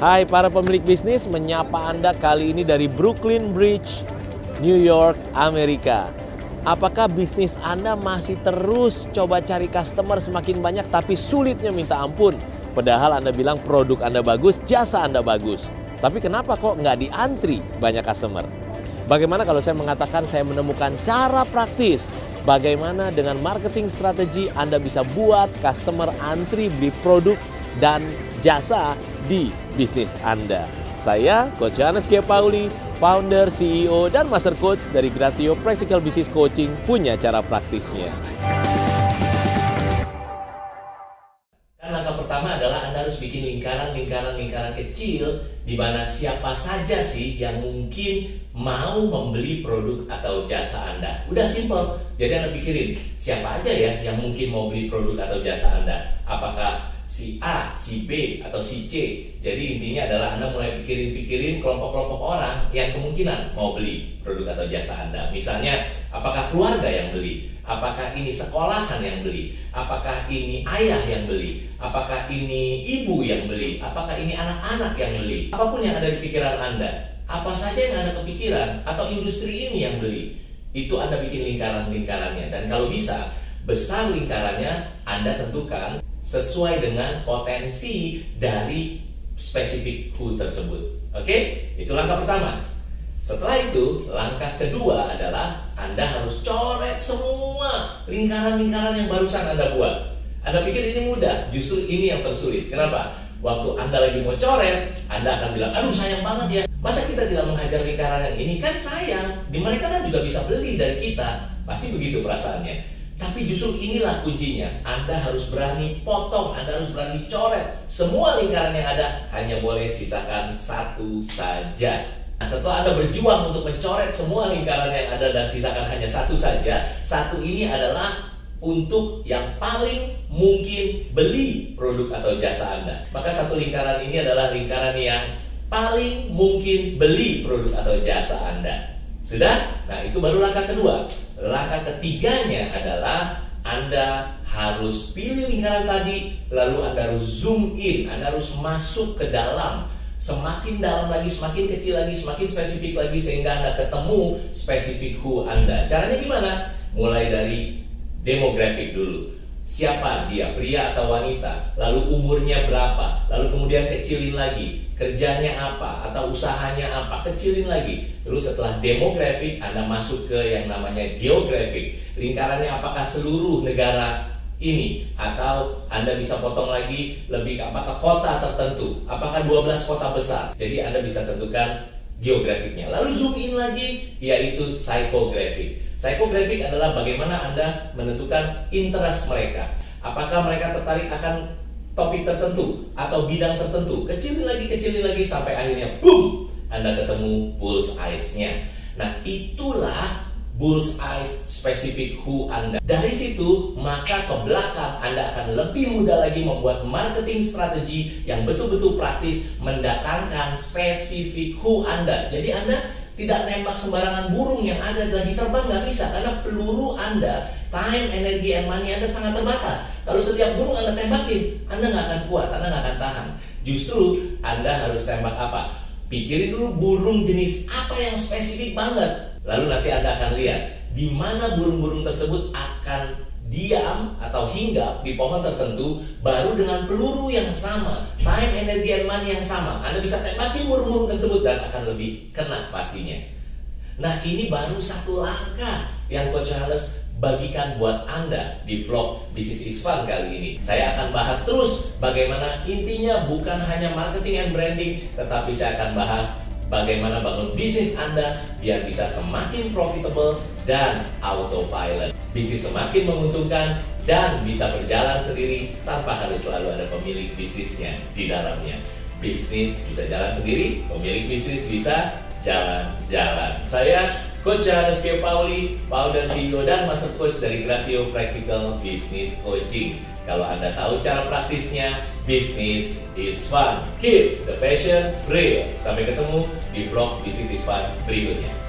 Hai para pemilik bisnis, menyapa Anda kali ini dari Brooklyn Bridge, New York, Amerika. Apakah bisnis Anda masih terus coba cari customer semakin banyak tapi sulitnya minta ampun? Padahal Anda bilang produk Anda bagus, jasa Anda bagus. Tapi kenapa kok nggak diantri banyak customer? Bagaimana kalau saya mengatakan saya menemukan cara praktis bagaimana dengan marketing strategi Anda bisa buat customer antri beli produk dan jasa di bisnis Anda. Saya Coach Yohanes G. Pauli, founder, CEO, dan master coach dari Gratio Practical Business Coaching punya cara praktisnya. Kan langkah pertama adalah Anda harus bikin lingkaran-lingkaran-lingkaran kecil di mana siapa saja sih yang mungkin mau membeli produk atau jasa Anda. Udah simpel. Jadi Anda pikirin, siapa aja ya yang mungkin mau beli produk atau jasa Anda? Apakah si A, si B, atau si C. Jadi intinya adalah Anda mulai pikirin-pikirin kelompok-kelompok orang yang kemungkinan mau beli produk atau jasa Anda. Misalnya, apakah keluarga yang beli? Apakah ini sekolahan yang beli? Apakah ini ayah yang beli? Apakah ini ibu yang beli? Apakah ini anak-anak yang beli? Apa pun yang ada di pikiran Anda, apa saja yang Anda kepikiran atau industri ini yang beli, itu Anda bikin lingkaran-lingkarannya. Dan kalau bisa, besar lingkarannya Anda tentukan sesuai dengan potensi dari spesifik who tersebut. Oke? Itu langkah pertama. Setelah itu, langkah kedua adalah Anda harus coret semua lingkaran-lingkaran yang barusan Anda buat. Anda pikir ini mudah, justru ini yang tersulit. Kenapa? Waktu Anda lagi mau coret, Anda akan bilang, aduh sayang banget ya. Masa kita tidak menghajar lingkaran yang ini? Kan sayang. Di mereka kan juga bisa beli dari kita. Pasti begitu perasaannya. Tapi justru inilah kuncinya. Anda harus berani potong, Anda harus berani coret. Semua lingkaran yang ada hanya boleh sisakan satu saja. Nah, setelah Anda berjuang untuk mencoret semua lingkaran yang ada dan sisakan hanya satu saja, satu ini adalah untuk yang paling mungkin beli produk atau jasa Anda. Maka satu lingkaran ini adalah lingkaran yang paling mungkin beli produk atau jasa Anda. Sudah? Nah, itu baru langkah kedua. Langkah ketiganya adalah Anda harus pilih lingkaran tadi, lalu Anda harus zoom in, Anda harus masuk ke dalam semakin dalam lagi, semakin kecil lagi, semakin spesifik lagi sehingga Anda ketemu spesifik who Anda. Caranya gimana? Mulai dari demografik dulu. Siapa dia, pria atau wanita? Lalu umurnya berapa? Lalu kemudian kecilin lagi, kerjanya apa atau usahanya apa, kecilin lagi. Terus setelah demografik, Anda masuk ke yang namanya geografik. Lingkarannya apakah seluruh negara ini atau Anda bisa potong lagi lebih apakah kota tertentu, apakah 12 kota besar. Jadi Anda bisa tentukan geografiknya. Lalu zoom in lagi yaitu psychographic. Psychographic adalah bagaimana Anda menentukan interest mereka. Apakah mereka tertarik akan topik tertentu atau bidang tertentu. Kecilin lagi, kecilin lagi sampai akhirnya boom, Anda ketemu bull's eyes-nya. Nah, itulah bull's eyes spesifik who Anda. Dari situ, maka ke belakang Anda akan lebih mudah lagi membuat marketing strategi yang betul-betul praktis mendatangkan spesifik who Anda. Jadi Anda tidak nembak sembarangan burung yang ada lagi terbang nggak bisa karena peluru Anda, time, energi, and money Anda sangat terbatas. Kalau setiap burung Anda tembakin, Anda nggak akan kuat, Anda nggak akan tahan. Justru Anda harus tembak apa? Pikirin dulu burung jenis apa yang spesifik banget Lalu nanti Anda akan lihat di mana burung-burung tersebut akan diam atau hinggap di pohon tertentu baru dengan peluru yang sama, time, energi, and money yang sama. Anda bisa tembakin burung-burung tersebut dan akan lebih kena pastinya. Nah ini baru satu langkah yang Coach Charles bagikan buat Anda di vlog Business is Fun kali ini. Saya akan bahas terus bagaimana intinya bukan hanya marketing and branding, tetapi saya akan bahas bagaimana bangun bisnis Anda biar bisa semakin profitable dan autopilot. Bisnis semakin menguntungkan dan bisa berjalan sendiri tanpa harus selalu ada pemilik bisnisnya di dalamnya. Bisnis bisa jalan sendiri, pemilik bisnis bisa jalan-jalan. Saya Coach Johannes K. Pauli, founder CEO dan master coach dari Gratio Practical Business Coaching. Kalau Anda tahu cara praktisnya, business is fun. Keep the passion real. Sampai ketemu di vlog Business is Fun berikutnya.